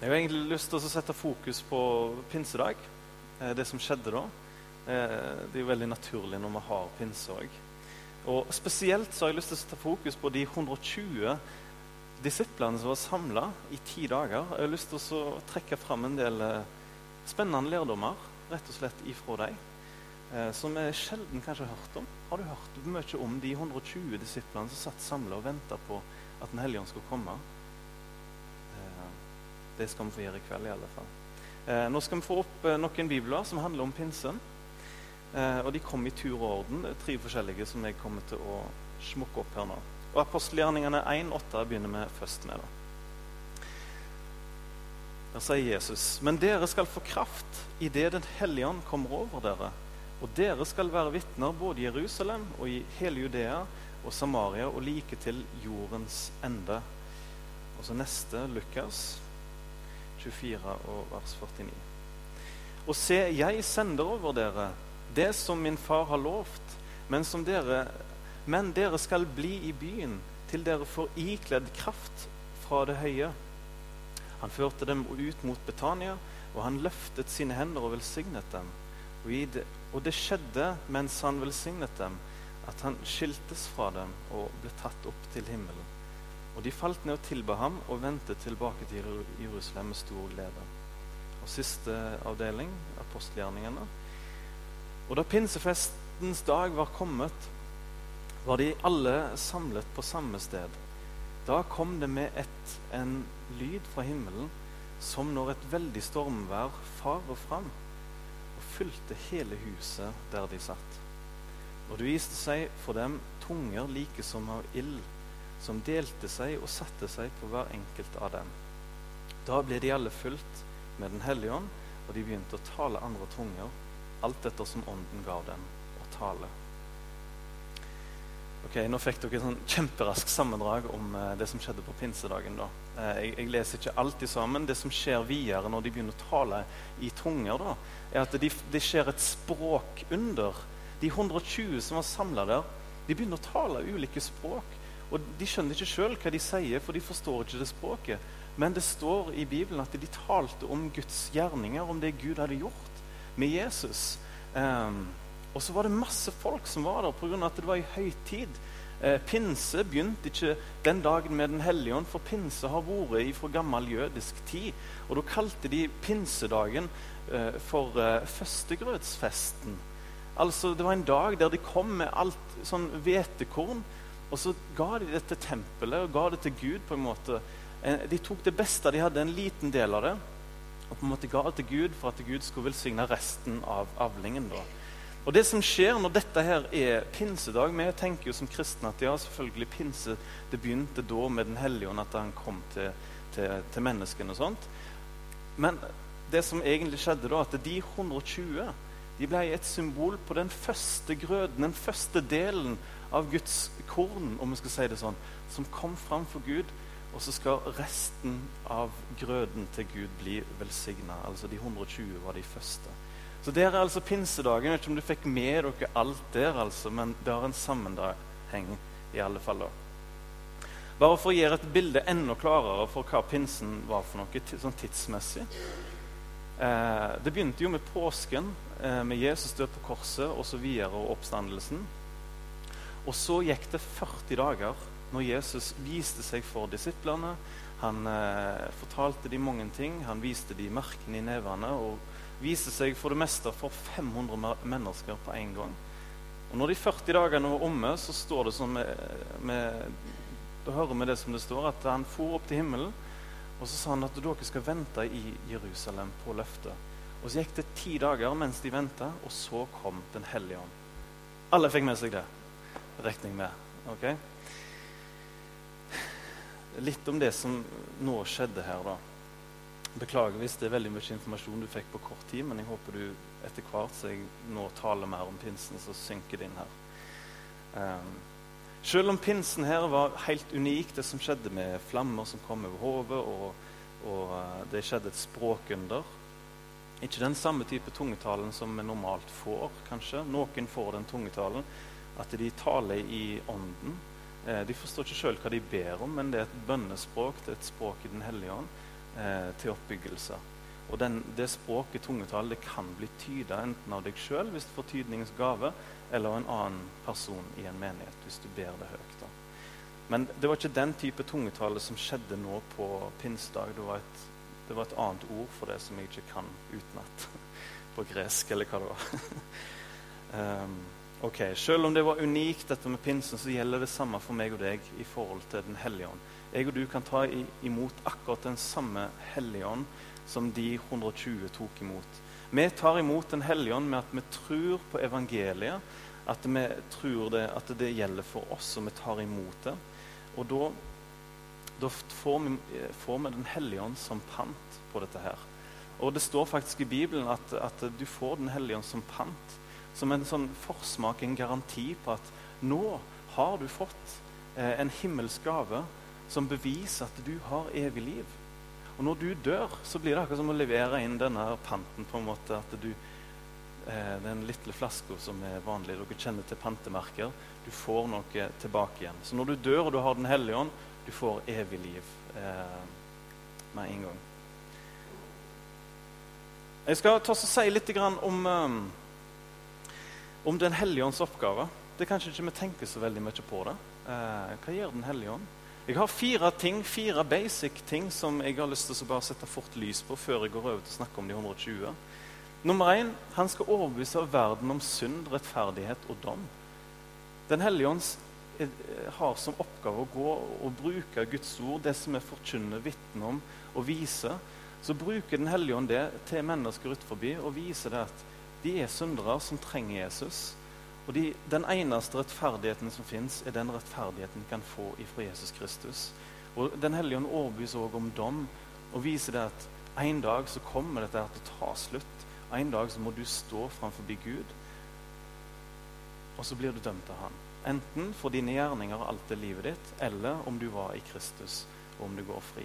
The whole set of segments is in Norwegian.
Jeg har egentlig lyst til å sette fokus på pinsedag, eh, det som skjedde da. Eh, det er jo veldig naturlig når vi har pinse òg. Og spesielt så har jeg lyst til å sette fokus på de 120 disiplene som var samla i ti dager. Jeg har lyst til å trekke fram en del eh, spennende lærdommer rett og slett ifra dem. Som vi sjelden kanskje har hørt om. Har du hørt mye om de 120 disiplene som satt samla og venta på at Den hellige ånd skulle komme? Det skal vi få gjøre i kveld. i alle fall. Eh, nå skal vi få opp eh, noen bibler som handler om pinsen. Eh, og De kom i tur og orden. Det er tre forskjellige som jeg kommer til å smukke opp her nå. Og Apostelgjerningene 1,8 begynner vi først med. da. Der sier Jesus.: Men dere skal få kraft idet Den hellige ånd kommer over dere. Og dere skal være vitner både i Jerusalem og i hele Judea og Samaria og like til jordens ende. Og så neste Lukas 24 og vers 49. Og se, jeg sender over dere det som min far har lovt, men, dere, men dere skal bli i byen til dere får ikledd kraft fra det høye. Han førte dem ut mot Betania, og han løftet sine hender og velsignet dem. Og, det, og det skjedde mens han velsignet dem, at han skiltes fra dem og ble tatt opp til himmelen. Og de falt ned og tilba ham og vendte tilbake til Jerusalem med stor glede. Og Siste avdeling, apostelgjerningene. Og da pinsefestens dag var kommet, var de alle samlet på samme sted. Da kom det med ett en lyd fra himmelen som når et veldig stormvær farer fram og fylte hele huset der de satt. Og det viste seg for dem tunger like som av ild som delte seg og satte seg på hver enkelt av dem. Da ble de alle fulgt med Den hellige ånd, og de begynte å tale andre tunger, alt etter som ånden gav dem å tale. Ok, Nå fikk dere et sånn kjemperask sammendrag om eh, det som skjedde på pinsedagen. da. Eh, jeg, jeg, leser ikke alltid sammen. Det som skjer videre når de begynner å tale i tunger, da, er at det de skjer et språkunder. De 120 som var samla der, de begynner å tale ulike språk. Og De skjønner ikke sjøl hva de sier, for de forstår ikke det språket. Men det står i Bibelen at de talte om Guds gjerninger, om det Gud hadde gjort med Jesus. Um, og så var det masse folk som var der pga. at det var i høytid. Eh, pinse begynte ikke den dagen med Den hellige ånd, for pinse har vært fra gammel jødisk tid. Og da kalte de pinsedagen eh, for eh, førstegrøtsfesten. Altså, det var en dag der de kom med alt sånn hvetekorn og så ga de det til tempelet og ga det til Gud. på en måte. De tok det beste de hadde, en liten del av det, og på en måte ga det til Gud for at Gud skulle velsigne resten av avlingen. da. Og Det som skjer når dette her er pinsedag Vi tenker jo som kristne at ja, selvfølgelig pinse det begynte da med Den hellige ånd, at han kom til, til, til menneskene og sånt. Men det som egentlig skjedde da, at de 120 de ble et symbol på den første grøden, den første delen av Guds korn, om vi skal si det sånn, som kom fram for Gud. Og så skal resten av grøden til Gud bli velsigna. Altså de 120 var de første. Så der er altså pinsedagen. Jeg vet ikke om du fikk med dere alt der, altså, men det har en sammenheng i alle fall. da. Bare for å gjøre et bilde enda klarere for hva pinsen var for noe sånn tidsmessig. Eh, det begynte jo med påsken, eh, med Jesus død på korset osv. Og, og oppstandelsen. Og så gikk det 40 dager når Jesus viste seg for disiplene. Han eh, fortalte dem mange ting. Han viste dem merkene i nevene og viste seg for det meste for 500 mennesker på en gang. Og når de 40 dagene var omme, så står det som med, med, Da hører vi det som det står, at han for opp til himmelen. Og så sa han at dere skal vente i Jerusalem på løftet. Og så gikk det ti dager mens de venta, og så kom Den hellige ånd. Alle fikk med seg det regning med. Okay? Litt om det som nå skjedde her, da. Beklager hvis det er veldig mye informasjon du fikk på kort tid, men jeg håper du etter hvert så jeg nå taler mer om pinsen, så synker det inn her. Um, selv om pinsen her var helt unik, det som skjedde med flammer som kom over hodet, og, og uh, det skjedde et språkunder Ikke den samme type tungetalen som vi normalt får, kanskje. Noen får den tungetalen, at de taler i ånden. Eh, de forstår ikke sjøl hva de ber om, men det er et bønnespråk, det er et språk i Den hellige ånd. eh, til oppbyggelse. Og den, Det språket tungetall det kan bli tyda enten av deg sjøl hvis du får tydningens gave, eller av en annen person i en menighet hvis du ber det høyt. da. Men det var ikke den type tungetale som skjedde nå på pinsedag. Det var, et, det var et annet ord for det som jeg ikke kan utenat på gresk, eller hva det var. um, ok, Selv om det var unikt, dette med pinsen, så gjelder det samme for meg og deg i forhold til Den hellige ånd. Jeg og du kan ta imot akkurat den samme Hellige ånd som de 120 tok imot. Vi tar imot Den hellige ånd med at vi tror på evangeliet, at vi tror det, at det gjelder for oss, og vi tar imot det. Og da, da får, vi, får, vi, Den hellige ånd som pant på dette her. Og det står faktisk i Bibelen at, at du får Den hellige ånd som pant. Som en sånn forsmak, en garanti på at nå har du fått eh, en himmelsk gave som beviser at du har evig liv. Og når du dør, så blir det akkurat som å levere inn denne panten. på en måte, at du, eh, Den lille flaska som er vanlig, dere kjenner til pantemerker. Du får noe tilbake igjen. Så når du dør og du har Den hellige ånd, du får evig liv eh, med en gang. Jeg skal ta og si litt om, um, om Den hellige ånds oppgave. Det er kanskje ikke vi tenker så veldig mye på det. Eh, hva gjør Den hellige ånd? Jeg har fire ting, fire basic ting som jeg har lyst til å bare sette fort lys på før jeg går over til å snakke om de 120. Nummer én han skal overbevise verden om synd, rettferdighet og dom. Den hellige ånd har som oppgave å gå og bruke Guds ord, det som vi forkynner, vitner om og viser. Så bruker Den hellige ånd det til mennesker utenfor og viser det at de er syndere som trenger Jesus. Og de, Den eneste rettferdigheten som fins, er den rettferdigheten de kan få ifra Jesus Kristus. Og Den hellige ånd overbeviser også om dom og viser det at en dag så kommer dette til å ta slutt. En dag så må du stå framfor Gud og så blir du dømt av han. Enten for dine gjerninger og alt det livet ditt, eller om du var i Kristus, og om du går fri.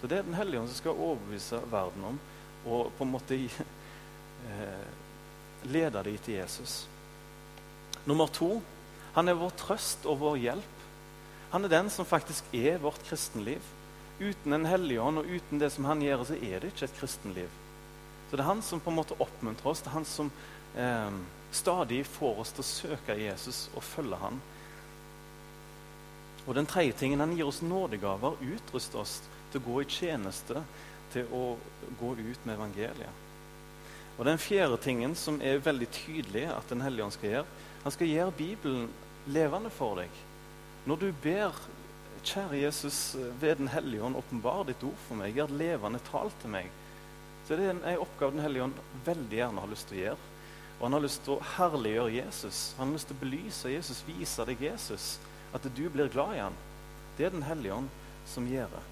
Så Det er Den hellige ånd som skal overbevise verden om, og på en måte lede dem til Jesus. Nummer to han er vår trøst og vår hjelp. Han er den som faktisk er vårt kristenliv. Uten Den hellige ånd og uten det som han gjør, så er det ikke et kristenliv. Så det er han som på en måte oppmuntrer oss. Det er han som eh, stadig får oss til å søke Jesus og følge han. Og den tredje tingen, Han gir oss nådegaver, utruster oss til å gå i tjeneste, til å gå ut med evangeliet. Og Den fjerde tingen, som er veldig tydelig at Den hellige ånd skal gjøre, han skal gjøre Bibelen levende for deg. Når du ber Kjære Jesus, ved Den hellige ånd, åpenbar ditt ord for meg. Gjør levende tall til meg. Så det er en oppgave Den hellige ånd veldig gjerne har lyst til å gjøre. Og han har lyst til å herliggjøre Jesus. Han har lyst til å belyse Jesus, vise deg Jesus. At du blir glad i han. Det er Den hellige ånd som gjør det.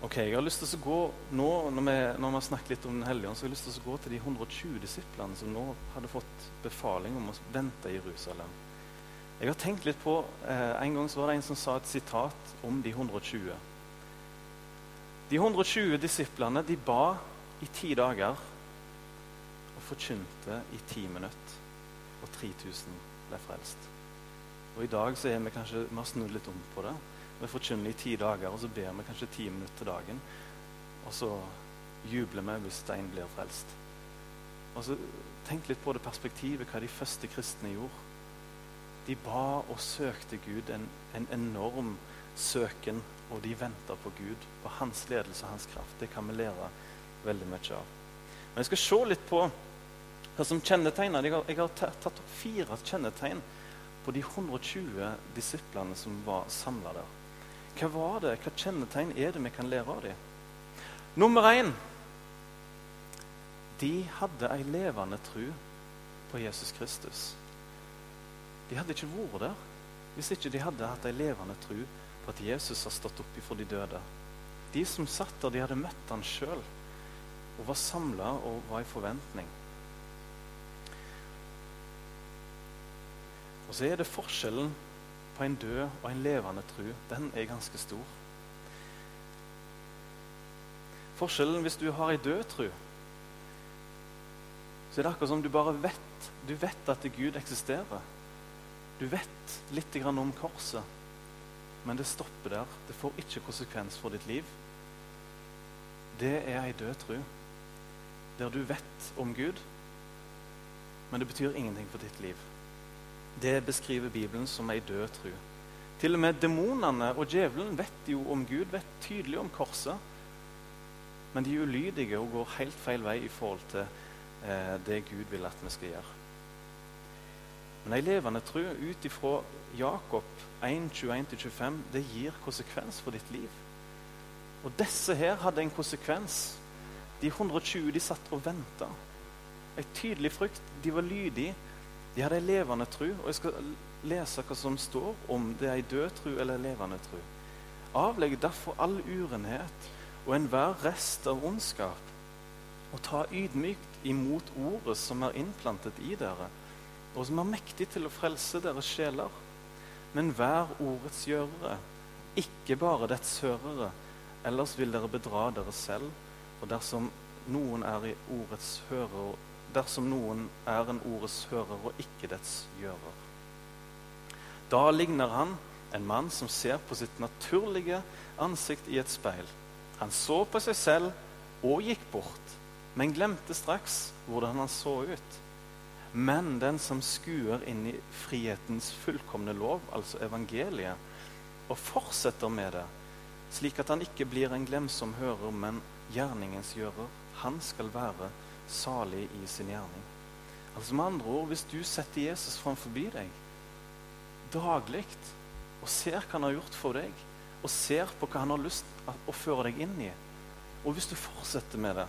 Ok, Jeg har lyst til å gå nå, når vi, når vi har snakket litt om Den hellige ånd, så har jeg lyst til å gå til de 120 disiplene som nå hadde fått befaling om å vente i Jerusalem. Jeg har tenkt litt på, eh, En gang så var det en som sa et sitat om de 120. De 120 disiplene de ba i ti dager og forkynte i ti minutter, og 3000 ble frelst. Og I dag så er vi kanskje, vi har snudd litt om på det. Vi forkynner i ti dager, og så ber vi kanskje ti minutter til dagen. Og så jubler vi hvis Stein blir frelst. Og så Tenk litt på det perspektivet, hva de første kristne gjorde. De ba og søkte Gud, en, en enorm søken, og de venta på Gud. På hans ledelse og hans kraft. Det kan vi lære veldig mye av. Men jeg skal se litt på hva som kjennetegner Jeg har, jeg har tatt opp fire kjennetegn på de 120 disiplene som var samla der. Hva var det? Hva kjennetegn er det vi kan lære av dem? Nummer én De hadde ei levende tru på Jesus Kristus. De hadde ikke vært der hvis ikke de hadde hatt ei levende tru på at Jesus har stått opp ifra de døde. De som satt der, de hadde møtt han sjøl og var samla og var i forventning. Og så er det forskjellen på en død og en levende tru. Den er ganske stor. Forskjellen hvis du har ei død tru, så er det akkurat som du bare vet. Du vet at Gud eksisterer. Du vet litt om korset. men det stopper der. Det får ikke konsekvens for ditt liv. Det er ei død tro. Der du vet om Gud, men det betyr ingenting for ditt liv. Det beskriver Bibelen som ei død tru. Til og med demonene og djevelen vet jo om Gud, vet tydelig om korset. Men de er ulydige og går helt feil vei i forhold til eh, det Gud vil at vi skal gjøre. Men ei levende tru ut ifra Jakob 1.21-25, det gir konsekvens for ditt liv. Og disse her hadde en konsekvens. De 120 de satt og venta. Ei tydelig frukt. De var lydige. De hadde ei levende tru, Og jeg skal lese hva som står om det er ei død tru eller ei levende tru. Avlegg derfor all urenhet og enhver rest av ondskap, og ta ydmykt imot ordet som er innplantet i dere, og som er mektig til å frelse deres sjeler. Men vær ordets gjørere, ikke bare dets hørere, ellers vil dere bedra dere selv. Og dersom noen er i ordets hører, dersom noen er en ordets hører og ikke dets gjører. Da ligner han en mann som ser på sitt naturlige ansikt i et speil. Han så på seg selv og gikk bort, men glemte straks hvordan han så ut. Men den som skuer inn i frihetens fullkomne lov, altså evangeliet, og fortsetter med det, slik at han ikke blir en glemsom hører, men gjerningens gjører, han skal være salig i sin gjerning. Altså med andre ord, Hvis du setter Jesus framfor deg daglig og ser hva han har gjort for deg, og ser på hva han har lyst å føre deg inn i, og hvis du fortsetter med det,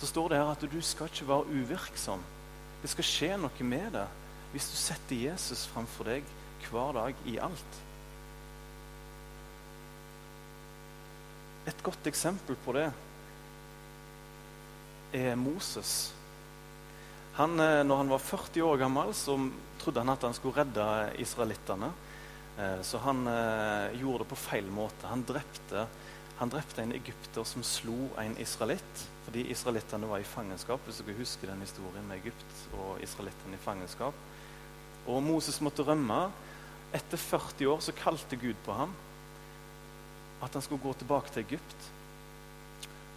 så står det her at du skal ikke være uvirksom. Det skal skje noe med det hvis du setter Jesus framfor deg hver dag i alt. Et godt eksempel på det er Moses. Han, eh, når han var 40 år gammel, så trodde han at han skulle redde israelittene. Eh, så han eh, gjorde det på feil måte. Han drepte, han drepte en egypter som slo en israelitt fordi israelittene var i fangenskap. hvis dere husker den historien med Egypt og israelittene i fangenskap. Og Moses måtte rømme. Etter 40 år så kalte Gud på ham at han skulle gå tilbake til Egypt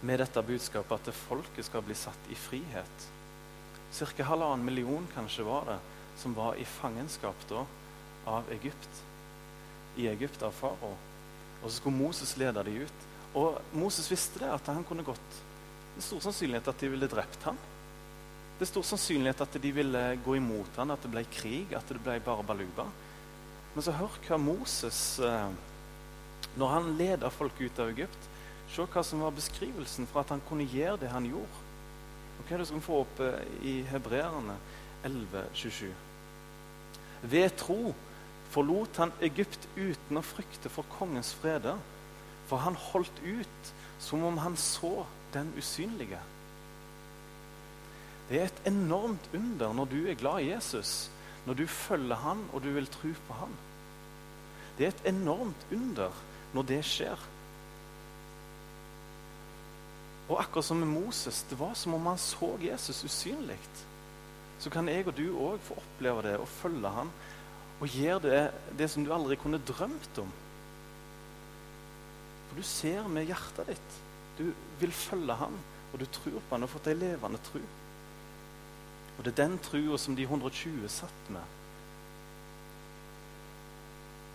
med dette budskapet at folket skal bli satt i frihet. Ca. halvannen million kanskje var det som var i fangenskap da av Egypt. I Egypt av farao. Og så skulle Moses lede dem ut. Og Moses visste det, at han kunne gått det er stor sannsynlighet at de ville drept ham. Det er stor sannsynlighet at de ville gå imot ham, at det ble krig, at det ble bare baluba. Men så hør hva Moses eh, Når han leder folk ut av Egypt, se hva som var beskrivelsen for at han kunne gjøre det han gjorde. Og hva er det som får opp eh, i Hebreerne 11,27? Ved tro forlot han Egypt uten å frykte for kongens frede, for han holdt ut som om han så den usynlige. Det er et enormt under når du er glad i Jesus, når du følger han og du vil tro på han. Det er et enormt under når det skjer. Og akkurat som med Moses, det var som om han så Jesus usynlig. Så kan jeg og du òg få oppleve det og følge han og gjøre det, det som du aldri kunne drømt om. For du ser med hjertet ditt. Du vil følge ham, og du tror på ham og har fått ei levende tro. Og det er den trua som de 120 satt med.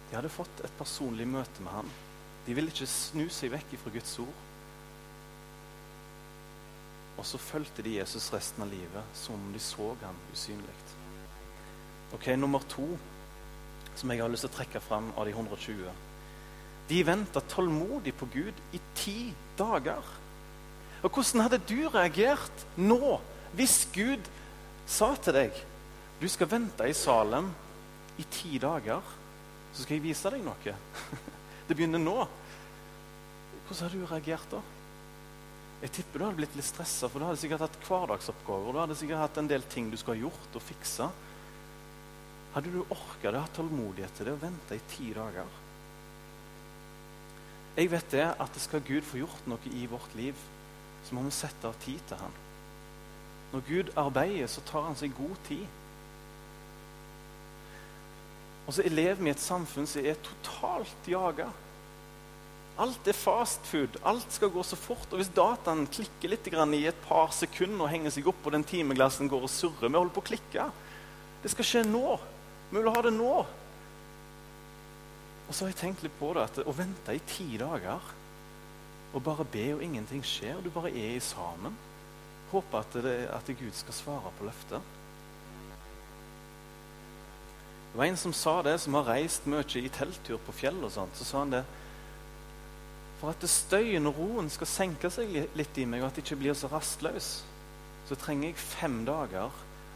De hadde fått et personlig møte med ham. De ville ikke snu seg vekk fra Guds ord. Og så fulgte de Jesus resten av livet som om de så ham usynlig. Ok, Nummer to som jeg har lyst til å trekke fram av de 120 de venta tålmodig på Gud i ti dager. Og Hvordan hadde du reagert nå hvis Gud sa til deg du skal vente i Salem i ti dager, så skal jeg vise deg noe? Det begynner nå. Hvordan hadde du reagert da? Jeg tipper du hadde blitt litt stressa, for du hadde sikkert hatt hverdagsoppgaver. Du hadde sikkert hatt en del ting du skulle ha gjort og fiksa. Hadde du orka det, hatt tålmodighet til det og vente i ti dager? Jeg vet det at det skal Gud få gjort noe i vårt liv, så må vi sette av tid til Han. Når Gud arbeider, så tar han seg god tid. Og så lever vi i et samfunn som er totalt jaga. Alt er fast food. Alt skal gå så fort. Og hvis dataen klikker litt i et par sekunder og henger seg opp, og den timeglassen går og surrer Vi holder på å klikke. Det skal skje nå. Vi vil ha det nå. Og så har jeg tenkt litt på det, at å vente i ti dager og bare be, og ingenting skjer Du bare er sammen. Håper at, det, at Gud skal svare på løftet. Det var en som sa det, som har reist mye i telttur på fjell. og sånt, så sa han det For at støyen og roen skal senke seg litt i meg, og at jeg ikke blir så rastløs, så trenger jeg fem dager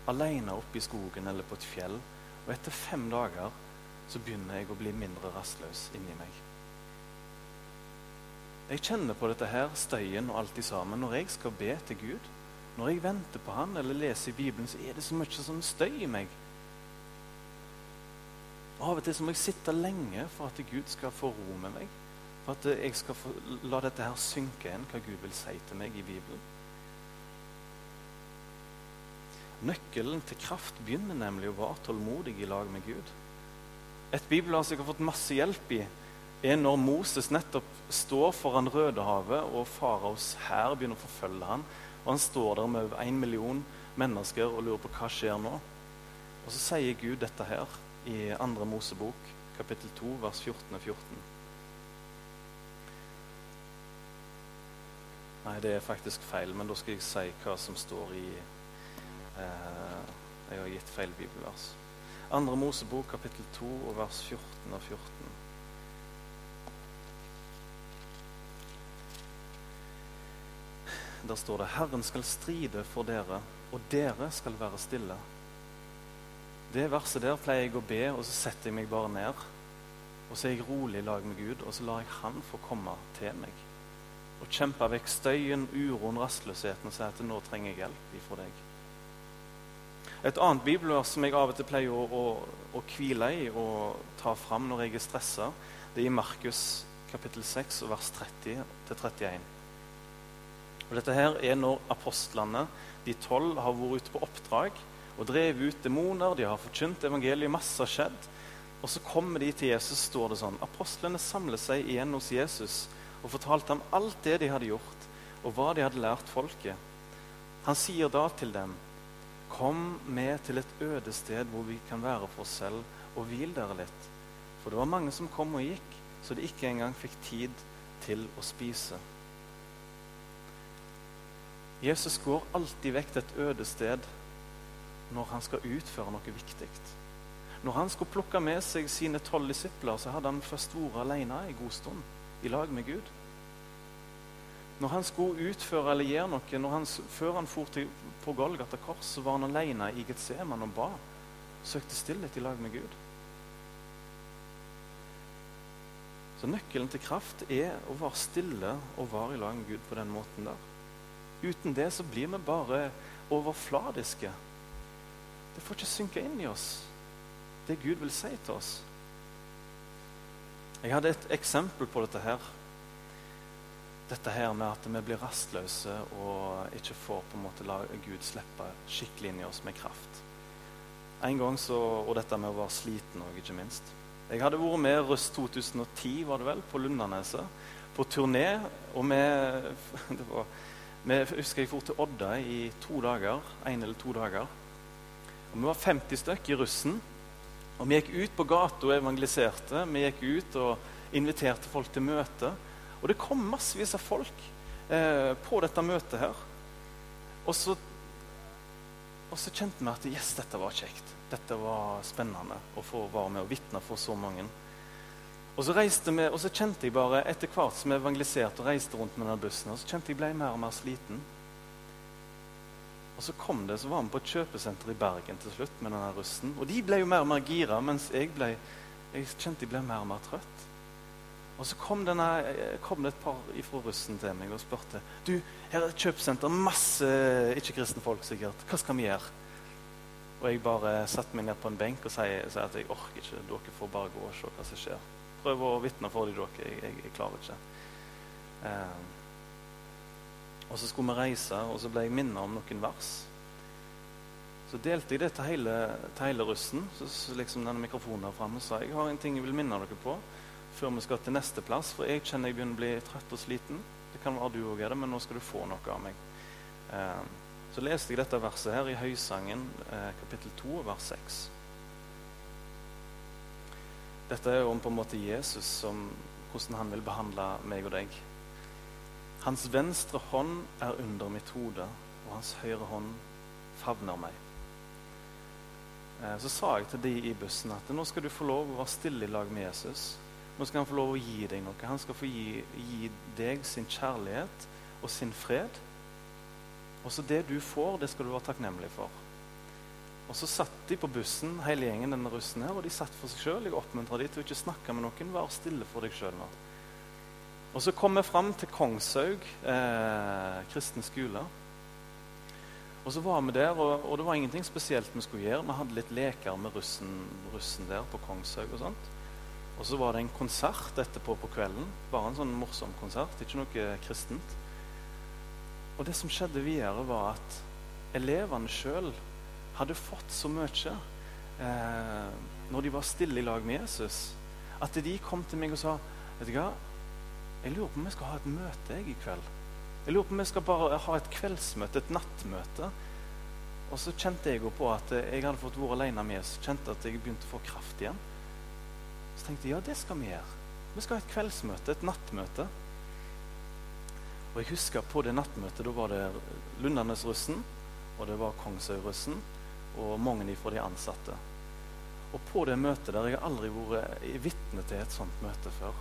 alene oppe i skogen eller på et fjell. Og etter fem dager så begynner jeg å bli mindre rastløs inni meg. Jeg kjenner på dette her, støyen og alt i sammen. Når jeg skal be til Gud, når jeg venter på Han eller leser i Bibelen, så er det så mye som støy i meg. Av og til så må jeg sitte lenge for at Gud skal få ro med meg. For at jeg skal få, la dette her synke inn, hva Gud vil si til meg i Bibelen. Nøkkelen til kraft begynner nemlig å være tålmodig i lag med Gud. Et bibelvers jeg har fått masse hjelp i, er når Moses nettopp står foran Rødehavet, og faraos hær begynner å forfølge ham. Og han står der med over én million mennesker og lurer på hva skjer nå. Og så sier Gud dette her i 2. Mosebok, kapittel 2, vers 14 og 14. Nei, det er faktisk feil, men da skal jeg si hva som står i eh, Jeg har gitt feil bibelvers. 2. Mosebok, kapittel 2, og vers 14 og 14. Der står det 'Herren skal stride for dere, og dere skal være stille'. Det verset der pleier jeg å be, og så setter jeg meg bare ned. Og så er jeg rolig i lag med Gud, og så lar jeg Han få komme til meg. Og kjempe vekk støyen, uroen, rastløsheten og si at nå trenger jeg hjelp ifra deg. Et annet bibelvers som jeg av og til pleier å, å, hvile i og ta fram når jeg er stressa, det er i Markus kapittel 6 vers 30-31. Og Dette her er når apostlene, de tolv, har vært ute på oppdrag og drevet ut demoner. De har forkynt evangeliet. Masse har skjedd. Og så kommer de til Jesus, står det sånn. Apostlene samler seg igjen hos Jesus og fortalte ham alt det de hadde gjort, og hva de hadde lært folket. Han sier da til dem, Kom med til et øde sted hvor vi kan være for oss selv, og hvil dere litt. For det var mange som kom og gikk, så de ikke engang fikk tid til å spise. Jesus går alltid vekk til et øde sted når han skal utføre noe viktig. Når han skulle plukke med seg sine tolv disipler, så hadde han først vært alene en god stund i lag med Gud. Når han skulle utføre eller gjøre noe, han, før han for til, på Golgata kors, så var han alene i Getseman og ba. Søkte stillhet i lag med Gud. Så nøkkelen til kraft er å være stille og være i lag med Gud på den måten der. Uten det så blir vi bare overfladiske det får ikke synke inn i oss, det Gud vil si til oss. Jeg hadde et eksempel på dette her. Dette her med at vi blir rastløse og ikke får på en måte la Gud slippe skikkelig inn i oss med kraft. En gang så, Og dette med å være sliten òg, ikke minst. Jeg hadde vært med Røst 2010 var det vel, på Lundaneset, på turné. Og vi, var, vi husker jeg dro til Odda i to dager. En eller to dager. Og Vi var 50 stykk i russen. Og Vi gikk ut på gata og evangeliserte. Vi gikk ut og inviterte folk til møte. Og det kom massevis av folk eh, på dette møtet her. Og så, og så kjente vi at yes, dette var kjekt. Dette var spennende å få være med og vitne for så mange. Og så, vi, og så kjente jeg bare, etter hvert som jeg evangeliserte og reiste rundt med denne bussen, og så kjente jeg ble mer og mer sliten. Og så kom det, så var vi på et kjøpesenter i Bergen til slutt med denne russen. Og de ble jo mer og mer gira, mens jeg, ble, jeg kjente de ble mer og mer trøtt. Og så kom, denne, kom det et par fra russen til meg og spurte du, her er et kjøpesenter, masse ikke-kristne folk sikkert. Hva skal vi gjøre? Og jeg bare satte meg ned på en benk og sa at jeg orker ikke. Dere får bare gå og se hva som skjer. Prøv å vitne for dem, dere. Jeg, jeg, jeg klarer ikke. Um, og så skulle vi reise, og så ble jeg minnet om noen vers. Så delte jeg det til hele, til hele russen. Så, liksom denne mikrofonen her og sa jeg har en ting jeg vil minne dere på før vi skal til neste plass. For jeg kjenner jeg begynner å bli trøtt og sliten. Det kan være du òg er det, men nå skal du få noe av meg. Eh, så leste jeg dette verset her i Høysangen, eh, kapittel 2, vers 6. Dette er om på en måte Jesus, som, hvordan han vil behandle meg og deg. Hans venstre hånd er under mitt hode, og hans høyre hånd favner meg. Eh, så sa jeg til de i bussen at nå skal du få lov å være stille i lag med Jesus. Nå skal han få lov å gi deg noe. Han skal få gi, gi deg sin kjærlighet og sin fred. Og så det du får, det skal du være takknemlig for. Og så satt de på bussen, hele gjengen, denne russen her, og de satt for seg sjøl. Jeg oppmuntra de til å ikke snakke med noen. Vær stille for deg sjøl nå. Og så kom vi fram til Kongshaug eh, kristen skole. Og så var vi der, og, og, det var ingenting spesielt vi skulle gjøre. Vi hadde litt leker med russen, russen der på Kongshaug og sånt. Og så var det en konsert etterpå på kvelden. Bare en sånn morsom konsert, ikke noe kristent. Og det som skjedde videre, var at elevene sjøl hadde fått så mye eh, når de var stille i lag med Jesus, at de kom til meg og sa vet du hva, jeg lurer på om vi skal ha et møte jeg, i kveld. Jeg lurer på om vi skal bare ha et kveldsmøte, et nattmøte. Og så kjente jeg på at jeg hadde fått være alene med Jesus, kjente at jeg begynte å få kraft igjen. Så tenkte jeg ja, det skal vi gjøre. Vi skal ha et kveldsmøte, et nattmøte. Og jeg husker på det nattmøtet, da var det Lundanesrussen, og det var Kongsøyrussen, og mange fra de ansatte. Og på det møtet der Jeg har aldri vært vitne til et sånt møte før.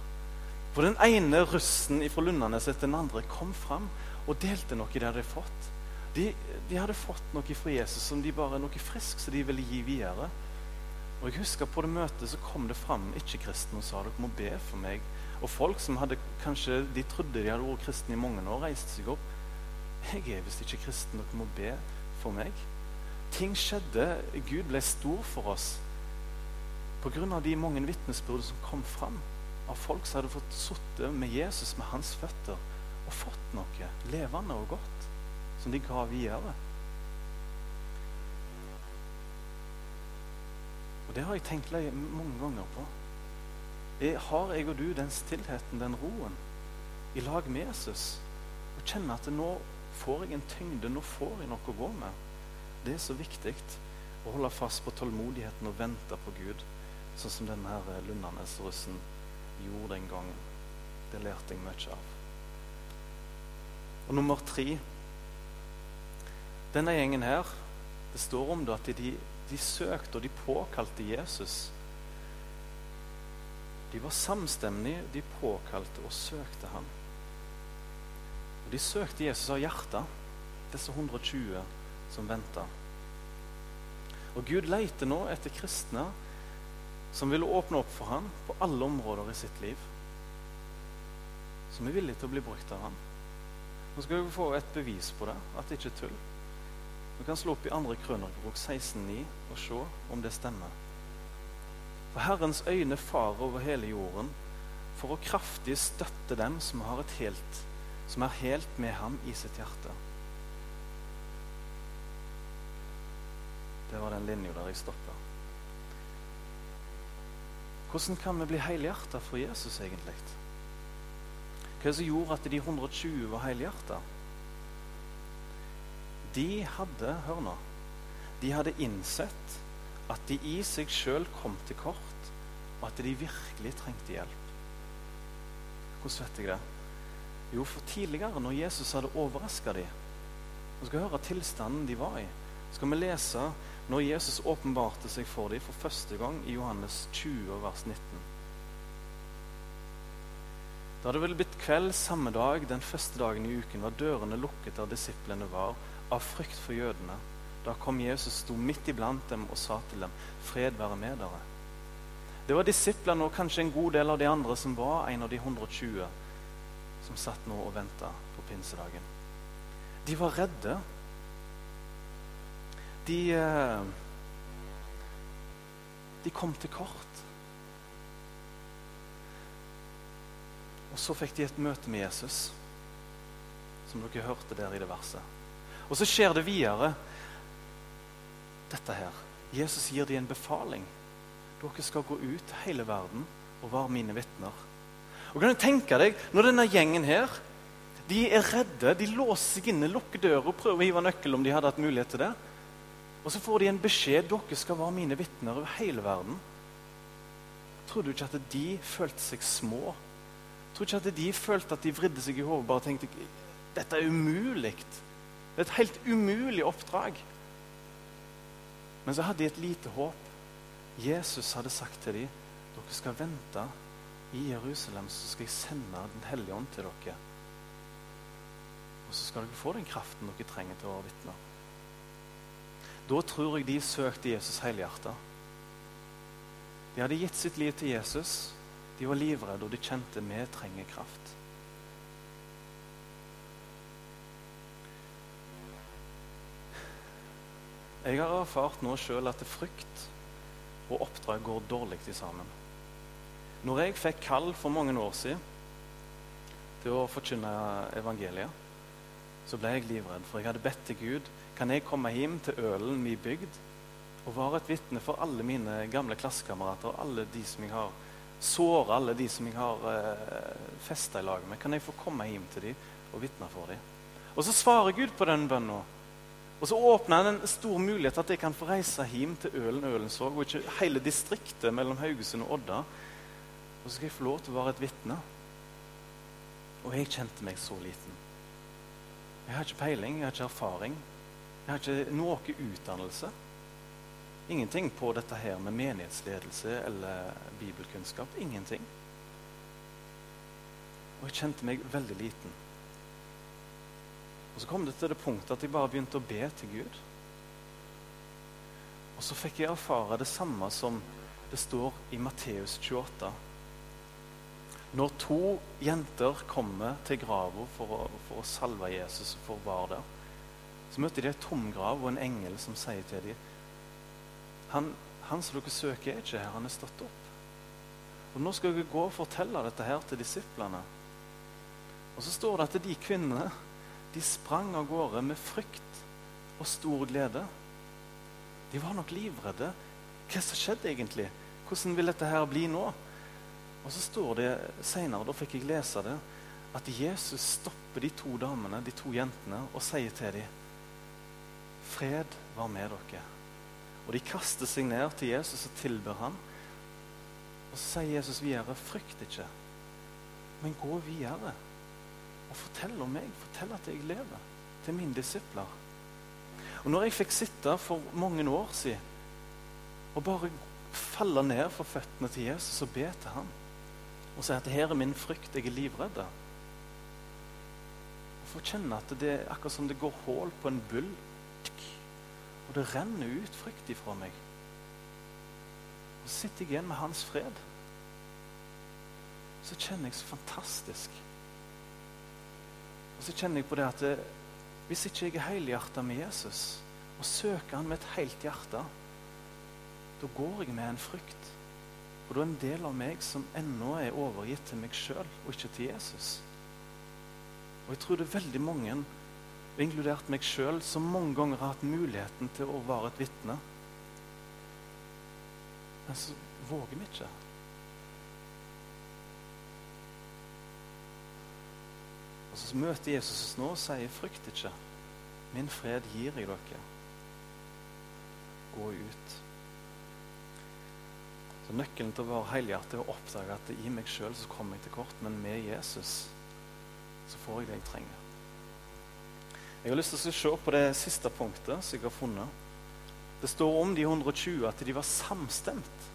For den ene russen fra Lundanes etter den andre kom fram og delte noe de hadde fått. De, de, hadde fått noe fra Jesus som de bare noe friskt som de ville gi videre. Og jeg husker På det møtet så kom det fram ikke-kristne og sa dere må be for meg. Og folk som hadde kanskje, de trodde de hadde vært kristne i mange år, reiste seg opp. Jeg er visst ikke kristen, dere må be for meg. Ting skjedde. Gud ble stor for oss pga. de mange vitnesbyrd som kom fram av folk som hadde fått sittet med Jesus med hans føtter og fått noe levende og godt som de ga videre. Og Det har jeg tenkt mange ganger på. Har jeg og du den stillheten, den roen, i lag med Jesus? Og kjenner at nå får jeg en tyngde, nå får jeg noe å gå med. Det er så viktig å holde fast på tålmodigheten og vente på Gud, sånn som denne her Lundanes-russen gjorde den gangen. Det lærte jeg mye av. Og nummer tre Denne gjengen her, det står om det at de, de søkte og de påkalte Jesus. De var samstemmige, de påkalte og søkte ham. Og De søkte Jesus av hjertet, disse 120 som venta. Og Gud leiter nå etter kristne som vil åpne opp for ham på alle områder i sitt liv. Som er villige til å bli brukt av ham. Nå skal vi få et bevis på det, at det ikke er tull. Vi kan slå opp i 2. Krønerbok 16,9 og se om det stemmer. For Herrens øyne farer over hele jorden for å kraftig støtte dem som, helt, som er helt med ham i sitt hjerte. Det var den linja der jeg stoppa. Hvordan kan vi bli helhjerta for Jesus, egentlig? Hva som gjorde at de 120 var helhjerta? De hadde hør nå, de hadde innsett at de i seg sjøl kom til kort, og at de virkelig trengte hjelp. Hvordan vet jeg det? Jo, for tidligere, når Jesus hadde overraska dem, og skal høre tilstanden de var i, skal vi lese når Jesus åpenbarte seg for dem for første gang i Johannes 20, vers 19. Da det ville blitt kveld samme dag, den første dagen i uken, var dørene lukket der disiplene var, av frykt for jødene. Da kom Jesus, sto midt iblant dem og sa til dem, 'Fred være med dere'. Det var disiplene og kanskje en god del av de andre som var en av de 120 som satt nå og venta på pinsedagen. De var redde de, eh, de kom til kort. Og så fikk de et møte med Jesus, som dere hørte der i det verset. Og så skjer det videre. dette her. Jesus gir dem en befaling. Dere skal gå ut hele verden og være mine vitner. Og kan du tenke deg, Når denne gjengen her de er redde, de låser seg inne, lukker døra og prøver å hive nøkkel om de hadde hatt mulighet til det. Og så får de en beskjed dere skal være mine vitner over hele verden. Tror du ikke at de følte seg små? Tror du ikke at de følte at de vridde seg i hodet og bare tenkte dette er umulig? Det er et helt umulig oppdrag. Men så hadde de et lite håp. Jesus hadde sagt til dem dere skal vente i Jerusalem, så skal jeg sende Den hellige ånd til dere. Og så skal dere få den kraften dere trenger til å være vitner. Da tror jeg de søkte Jesus helhjerta. De hadde gitt sitt liv til Jesus. De var livredde, og de kjente vi trenger kraft. Jeg har erfart nå sjøl at frykt og oppdrag går dårlig til sammen. Når jeg fikk kall for mange år siden til å forkynne evangeliet, så ble jeg livredd. For jeg hadde bedt til Gud kan jeg komme hjem til Ølen, min bygd, og være et vitne for alle mine gamle klassekamerater og alle de som jeg har såra, alle de som jeg har eh, festa i lag med. Kan jeg få komme hjem til dem og vitne for dem? Og så svarer Gud på den bønna. Og så åpner han en stor mulighet at jeg kan få reise hjem til Ølen Ølensvåg, og ikke hele distriktet mellom Haugesund og Odda. Og så skal jeg få lov til å være et vitne. Og jeg kjente meg så liten. Jeg har ikke peiling, jeg har ikke erfaring. Jeg har ikke noe utdannelse. Ingenting på dette her med menighetsledelse eller bibelkunnskap. Ingenting. Og jeg kjente meg veldig liten. Og Så kom det til det punktet at jeg bare begynte å be til Gud. Og så fikk jeg erfare det samme som det står i Matteus 28. Når to jenter kommer til grava for, for, å salve Jesus og for å være der, så møter de et tom grav og en engel som sier til dem han, han som dere søker, er ikke her. Han er stått opp. Og Nå skal dere gå og fortelle dette her til disiplene. Og så står det at de kvinnene de sprang av gårde med frykt og stor glede. De var nok livredde. Hva som skjedde egentlig? Hvordan vil dette her bli nå? Og så står det senere, da fikk jeg lese det, at Jesus stopper de to damene, de to jentene, og sier til dem Fred var med dere. Og de kaster seg ned til Jesus og tilber ham. Og så sier Jesus videre, frykt ikke, men gå videre. Og fortell om meg. Fortell at jeg lever. Til mine disipler. Og når jeg fikk sitte for mange år siden og bare falle ned for føttene til Jesus og be til ham og si at 'her er min frykt, jeg er livredd'. Få kjenne at det er akkurat som det går hull på en bull, og det renner ut frykt ifra meg. Og så sitter jeg igjen med hans fred. Så kjenner jeg så fantastisk. Og så kjenner jeg på det at det, hvis ikke jeg er helhjerta med Jesus og søker han med et helt hjerte, da går jeg med en frykt. Og da er en del av meg som ennå er overgitt til meg sjøl og ikke til Jesus. Og jeg tror det er veldig mange, inkludert meg sjøl, som mange ganger har hatt muligheten til å være et vitne. Men så våger vi ikke. Og Så møter Jesus oss nå og sier, 'Frykt ikke. Min fred gir jeg dere. Gå ut.' Så Nøkkelen til å være helhjertet er å oppdage at i meg sjøl kommer jeg til kort, men med Jesus så får jeg det jeg trenger. Jeg har lyst til å se på det siste punktet som jeg har funnet. Det står om de 120 at de var samstemt.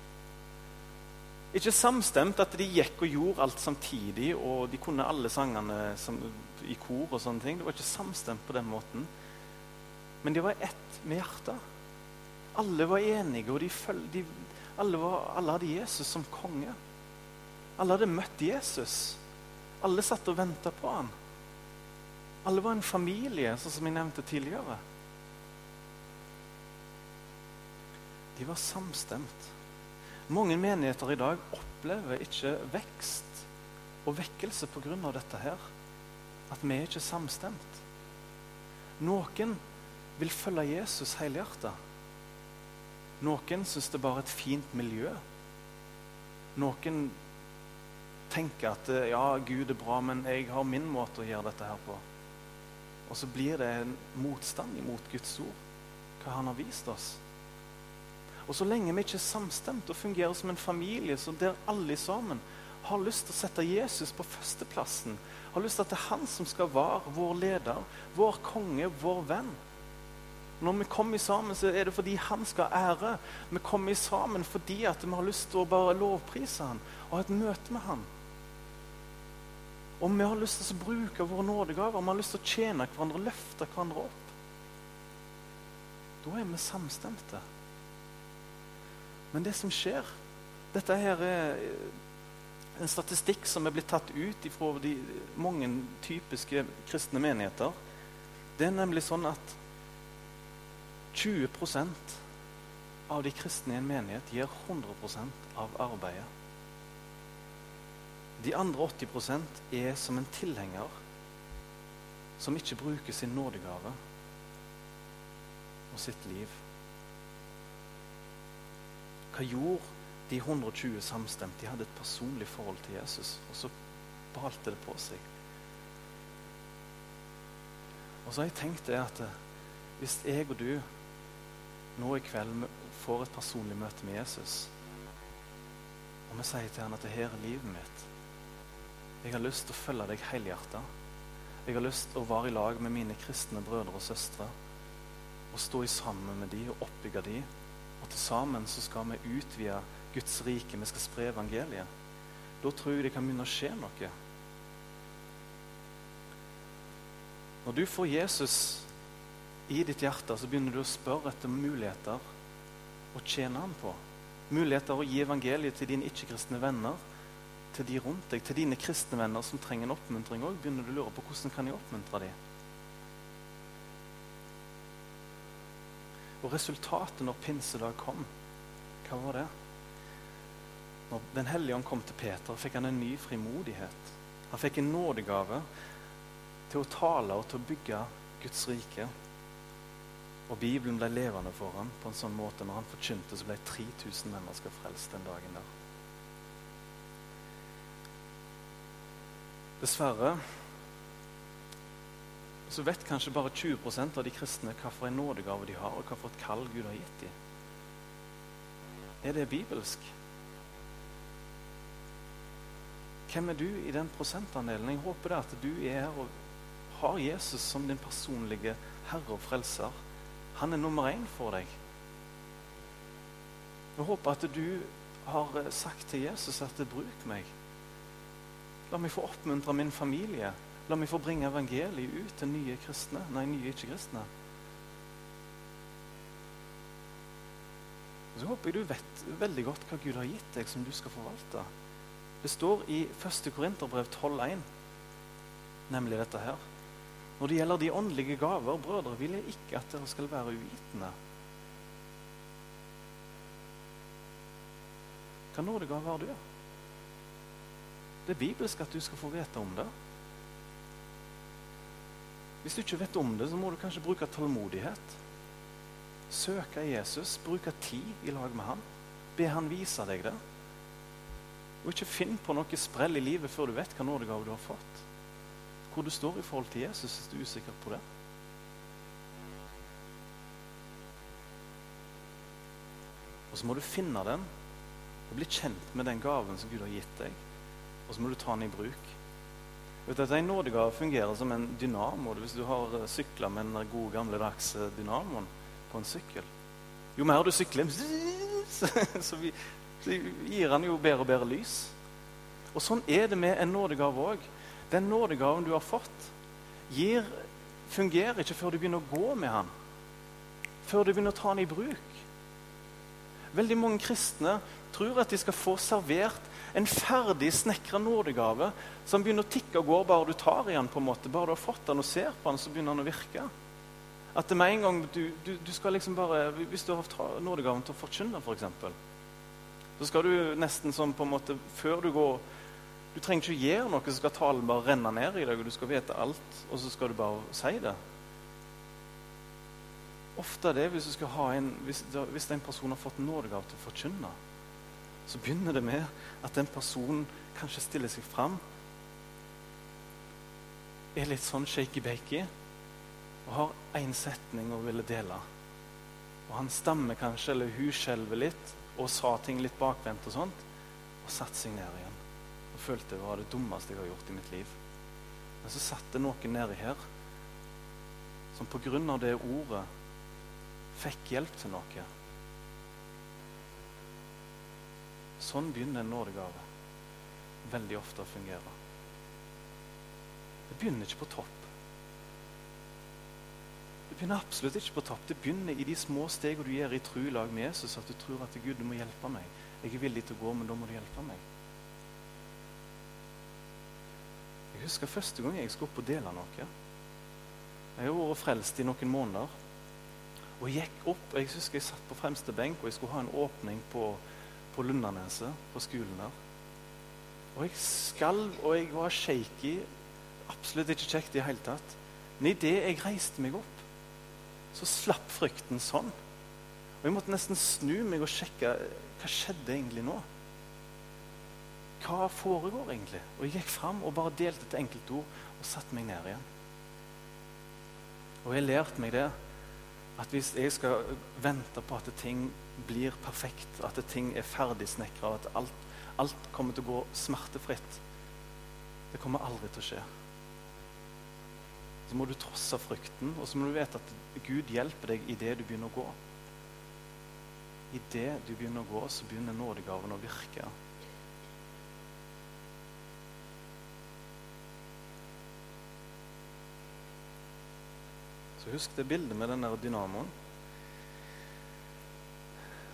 Ikke samstemt at de gikk og gjorde alt samtidig, og de kunne alle sangene i kor og sånne ting. Det var ikke samstemt på den måten. Men de var ett med hjertet. Alle var enige, og de, føl de, alle, var, alle, hadde Jesus som konge. Alle hadde møtt Jesus. Alle satt og venta på han. Alle var en familie, sånn som jeg nevnte tidligere. De var samstemt. Mange menigheter i dag opplever ikke vekst og vekkelse pga. dette her. At vi er ikke samstemt. Noen vil følge Jesus helhjertet. Noen syns det bare er et fint miljø. Noen tenker at ja, Gud er bra, men jeg har min måte å gjøre dette her på. Og så blir det en motstand imot Guds ord, hva han har vist oss. Og så lenge vi ikke er samstemt og fungerer som en familie der alle sammen har lyst til å sette Jesus på førsteplassen, har lyst til at det er han som skal være vår leder, vår konge, vår venn Når vi kommer sammen, så er det fordi han skal ha ære. Vi kommer sammen fordi vi har lyst til å bare lovprise han og ha et møte med han. Og vi har lyst til å bruke våre nådegaver, vi har lyst til å tjene hverandre, løfte hverandre opp. Da er vi samstemte. Men det som skjer Dette her er en statistikk som er blitt tatt ut fra de mange typiske kristne menigheter. Det er nemlig sånn at 20% av de kristne i en menighet gir 100% av arbeidet. De andre 80% er som en tilhenger som ikke bruker sin nådegave og sitt liv. Hva gjorde de 120 samstemt? De hadde et personlig forhold til Jesus, og så balte det på seg. Og så har jeg tenkt det at eh, hvis jeg og du nå i kveld får et personlig møte med Jesus, og vi sier til han at det her er livet mitt jeg har lyst til å følge deg helhjerta. Jeg har lyst til å være i lag med mine kristne brødre og søstre. Og stå i sammen med de og oppbygge de. Og til sammen så skal vi utvide Guds rike. Vi skal spre evangeliet. Da tror jeg det kan begynne å skje noe. Når du får Jesus i ditt hjerte, så begynner du å spørre etter muligheter å tjene ham på. Muligheter å gi evangeliet til dine ikke-kristne venner til de rundt deg, til dine kristne venner som trenger en oppmuntring òg, begynner du å lure på hvordan kan jeg oppmuntre dem. Og resultatet når pinsedag kom, hva var det? Når Den hellige ånd kom til Peter, fikk han en ny frimodighet. Han fikk en nådegave til å tale og til å bygge Guds rike. Og Bibelen ble levende for ham på en sånn måte når han forkynte, så ble 3000 mennesker frelst den dagen der. Dessverre så vet kanskje bare 20% av de kristne hvilken nådegave de har, og hvilket kall Gud har gitt dem. Er det bibelsk? Hvem er du i den prosentandelen? Jeg håper det at du er her og har Jesus som din personlige herre og frelser. Han er nummer én for deg. Jeg håper at du har sagt til Jesus at 'bruk meg'. La meg få oppmuntre min familie. La meg få bringe evangeliet ut til nye kristne, nei, nye ikke-kristne. Så håper jeg du vet veldig godt hva Gud har gitt deg, som du skal forvalte. Det står i 1. Korinterbrev 12,1, nemlig dette her. Når det gjelder de åndelige gaver, brødre, vil jeg ikke at dere skal være uvitende. Hva nådegave har du? Det er bibelsk at du skal få vite om det. Hvis du ikke vet om det, så må du kanskje bruke tålmodighet. Søke Jesus, bruke tid i lag med han. Be han vise deg det. Og ikke finn på noe sprell i livet før du vet hva nådegave du har fått. Hvor du står i forhold til Jesus hvis du er usikker på det. Og så må du finne den og bli kjent med den gaven som Gud har gitt deg og så må du ta den i bruk. Vet at En nådegave fungerer som en dynamo. Hvis du har eh, sykla med den gode, gamle dags eh, dynamoen på en sykkel Jo mer du sykler, så, gir han jo bedre og bedre lys. Og Sånn er det med en nådegave òg. Den nådegaven du har fått, gir, fungerer ikke før du begynner å gå med han. Før du begynner å ta den i bruk. Veldig mange kristne tror at de skal få servert en ferdig snekra nådegave som begynner å tikke og gå bare du tar i den. på en måte. Bare du har fått den og ser på den, så begynner den å virke. At det med en gang du, du, du skal liksom bare, Hvis du har nådegaven til å forkynne, f.eks., for så skal du nesten sånn på en måte Før du går Du trenger ikke å gjøre noe, så skal talen bare renne ned i deg, og du skal vite alt, og så skal du bare si det. ofte er det hvis, du skal ha en, hvis, hvis en person har fått nådegave til å forkynne, så begynner det med at den personen kanskje stiller seg fram, er litt sånn shaky-bakey og har én setning å ville dele. Og han stammer kanskje, eller hun skjelver litt og sa ting litt bakvendt og sånt, og satte seg ned igjen. Og følte det var det dummeste jeg har gjort i mitt liv. Men så satt det noen nedi her som på grunn av det ordet fikk hjelp til noe. Sånn begynner en nådegave veldig ofte å fungere. Det begynner ikke på topp. Det begynner absolutt ikke på topp. Det begynner i de små stegene du gjør i tru lag med Jesus, at du tror at Gud, du må hjelpe meg. Jeg er villig til å gå, men da må du hjelpe meg. Jeg husker første gang jeg skulle opp og dele noe. Jeg har vært frelst i noen måneder. Og jeg gikk opp, og jeg husker jeg satt på fremste benk, og jeg skulle ha en åpning på, på Lundaneset, på skolen der. Og jeg skalv, og jeg var shaky. Absolutt ikke kjekt i det hele tatt. Men idet jeg reiste meg opp, så slapp frykten sånn. Og Jeg måtte nesten snu meg og sjekke hva skjedde egentlig nå. Hva foregår egentlig? Og Jeg gikk fram og bare delte et enkelt ord og satte meg ned igjen. Og jeg lærte meg det at hvis jeg skal vente på at ting blir perfekt, at ting er ferdigsnekra, at alt, alt kommer til å gå smertefritt Det kommer aldri til å skje så må du trosse frykten, og så må du vite at Gud hjelper deg i det du begynner å gå. I det du begynner å gå, så begynner nådegaven å virke. Så husk det bildet med den der dynamoen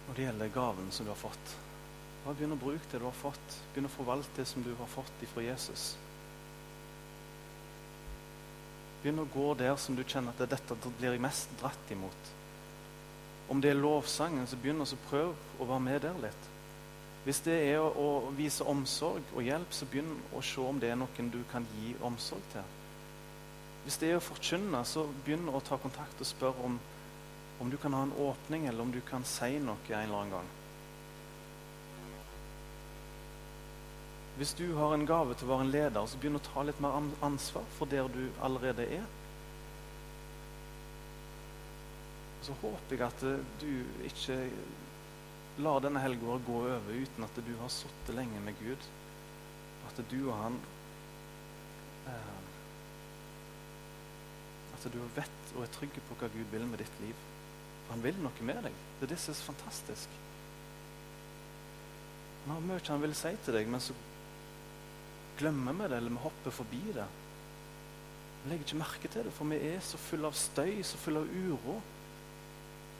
når det gjelder gaven som du har fått. Bare begynn å bruke det du har fått. Begynn å forvalte det som du har fått ifra Jesus. Begynn å gå der som du kjenner at dette blir jeg mest dratt imot. Om det er lovsangen, så begynn å prøve å være med der litt. Hvis det er å, å, vise omsorg og hjelp, så begynn å se om det er noen du kan gi omsorg til. Hvis det er å forkynne, så begynn å ta kontakt og spørre om, om du kan ha en åpning, eller om du kan si noe en eller annen gang. Hvis du har en gave til å være en leder, så begynn å ta litt mer ansvar for der du allerede er. Så håper jeg at du ikke lar denne helga gå over uten at du har sittet lenge med Gud. At du og han eh, At du vet og er trygg på hva Gud vil med ditt liv. Han vil noe med deg. Det er det som er fantastisk. Han har mye han vil si til deg, men så glemmer vi det, eller vi hopper forbi det. Vi legger ikke merke til det, for vi er så fulle av støy, så fulle av uro,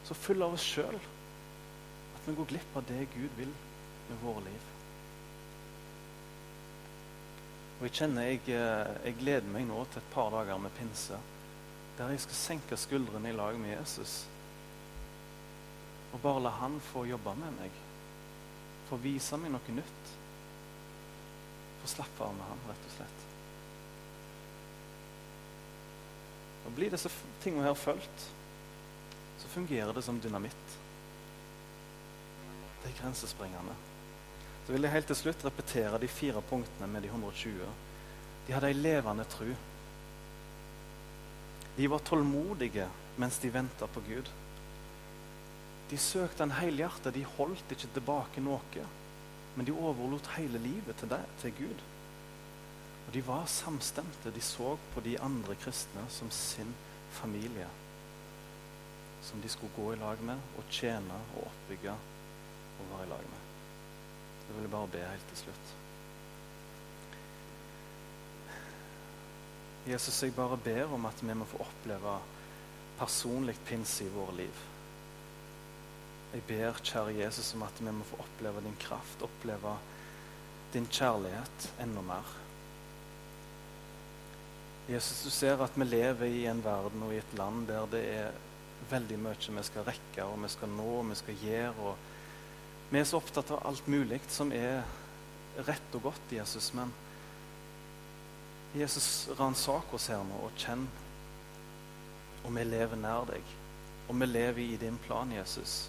så fulle av oss sjøl at vi går glipp av det Gud vil med våre liv. Og Jeg kjenner jeg, eh, jeg gleder meg nå til et par dager med pinse, der jeg skal senke skuldrene i lag med Jesus. Og bare la han få jobbe med meg, få vise meg noe nytt få slappe av med ham, rett og slett. Og Blir disse tingene her fulgt, så fungerer det som dynamitt. Det er grensesprengende. Så vil jeg helt til slutt repetere de fire punktene med de 120. De hadde ei levende tru. De var tålmodige mens de venta på Gud. De søkte en helhjertet. De holdt ikke tilbake noe. Men de overlot hele livet til, deg, til Gud. Og de var samstemte. De så på de andre kristne som sin familie. Som de skulle gå i lag med og tjene og oppbygge og være i lag med. Det vil jeg bare be helt til slutt. Jesus, jeg bare ber om at vi må få oppleve personlig pinse i våre liv. Jeg ber, kjære Jesus, om at vi må få oppleve din kraft, oppleve din kjærlighet enda mer. Jesus, du ser at vi lever i en verden og i et land der det er veldig mye vi skal rekke, og vi skal nå, og vi skal gjøre. og Vi er så opptatt av alt mulig som er rett og godt, Jesus. Men Jesus, ransak oss her nå og kjenn Og vi lever nær deg. Og vi lever i din plan, Jesus.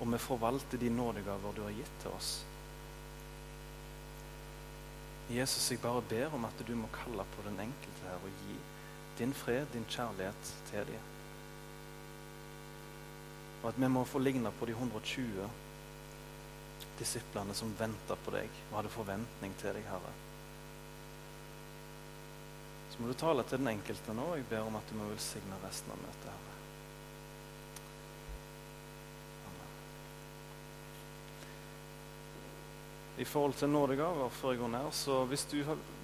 Og vi forvalter de nådegaver du har gitt til oss. Jesus, jeg bare ber om at du må kalle på den enkelte her og gi din fred, din kjærlighet til dem. Og at vi må få ligne på de 120 disiplene som venta på deg og hadde forventning til deg, Herre. Så må du tale til den enkelte nå, og jeg ber om at du må velsigne resten av møtet, Herre. I forhold til nådegaver, før jeg går ned, så hvis du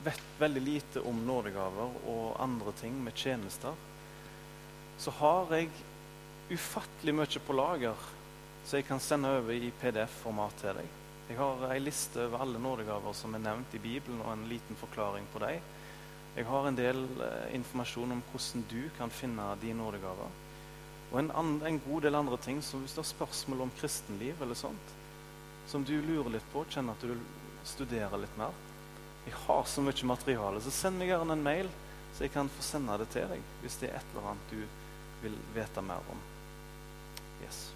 vet veldig lite om nådegaver og andre ting med tjenester, så har jeg ufattelig mye på lager så jeg kan sende over i PDF-format til deg. Jeg har ei liste over alle nådegaver som er nevnt i Bibelen, og en liten forklaring på dem. Jeg har en del eh, informasjon om hvordan du kan finne de nådegaver. Og en, an, en, god del andre ting, så hvis du har spørsmål om kristenliv eller sånt, som du lurer litt på, kjenner at du studerer litt mer Jeg har så mye materiale, så send meg gjerne en mail, så jeg kan få sende det til deg hvis det er et eller annet du vil vite mer om. Yes.